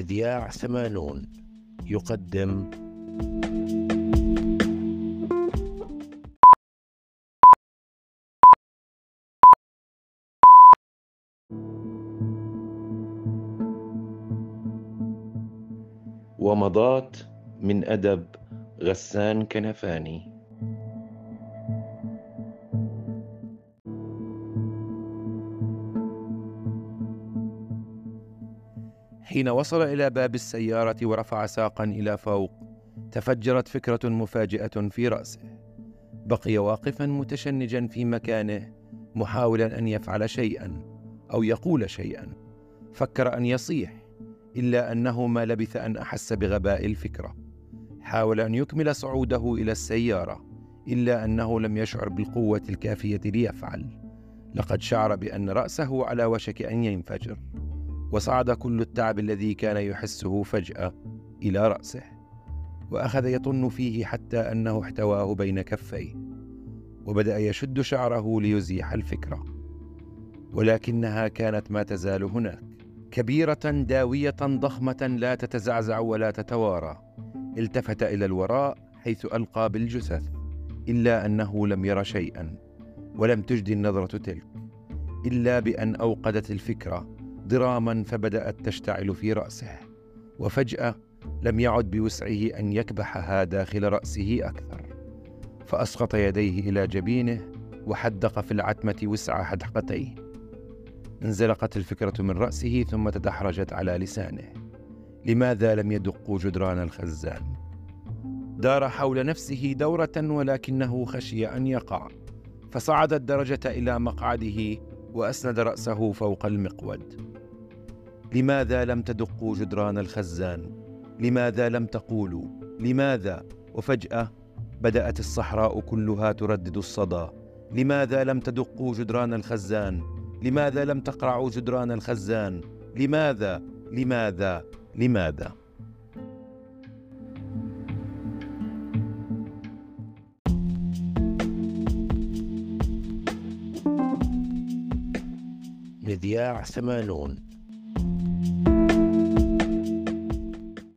مذياع ثمانون. يقدم. ومضات من أدب غسان كنفاني. حين وصل إلى باب السيارة ورفع ساقا إلى فوق تفجرت فكرة مفاجئة في رأسه. بقي واقفا متشنجا في مكانه محاولا أن يفعل شيئا أو يقول شيئا. فكر أن يصيح إلا أنه ما لبث أن أحس بغباء الفكرة. حاول أن يكمل صعوده إلى السيارة إلا أنه لم يشعر بالقوة الكافية ليفعل. لقد شعر بأن رأسه على وشك أن ينفجر. وصعد كل التعب الذي كان يحسه فجأة إلى رأسه وأخذ يطن فيه حتى أنه احتواه بين كفيه وبدأ يشد شعره ليزيح الفكرة. ولكنها كانت ما تزال هناك كبيرة داوية ضخمة لا تتزعزع ولا تتوارى. التفت إلى الوراء حيث ألقى بالجثث إلا أنه لم ير شيئا ولم تجد النظرة تلك إلا بأن أوقدت الفكرة ضراما فبدأت تشتعل في رأسه وفجأة لم يعد بوسعه أن يكبحها داخل رأسه أكثر. فأسقط يديه إلى جبينه وحدق في العتمة وسع حدقتيه. انزلقت الفكرة من رأسه ثم تدحرجت على لسانه. لماذا لم يدقوا جدران الخزان؟ دار حول نفسه دورة ولكنه خشي أن يقع. فصعد الدرجه إلى مقعده وأسند رأسه فوق المقود. لماذا لم تدقوا جدران الخزان؟ لماذا لم تقولوا؟ لماذا؟ وفجأة بدأت الصحراء كلها تردد الصدى. لماذا لم تدقوا جدران الخزان؟ لماذا لم تقرعوا جدران الخزان؟ لماذا؟ لماذا؟ لماذا؟ مذياع ثمانون.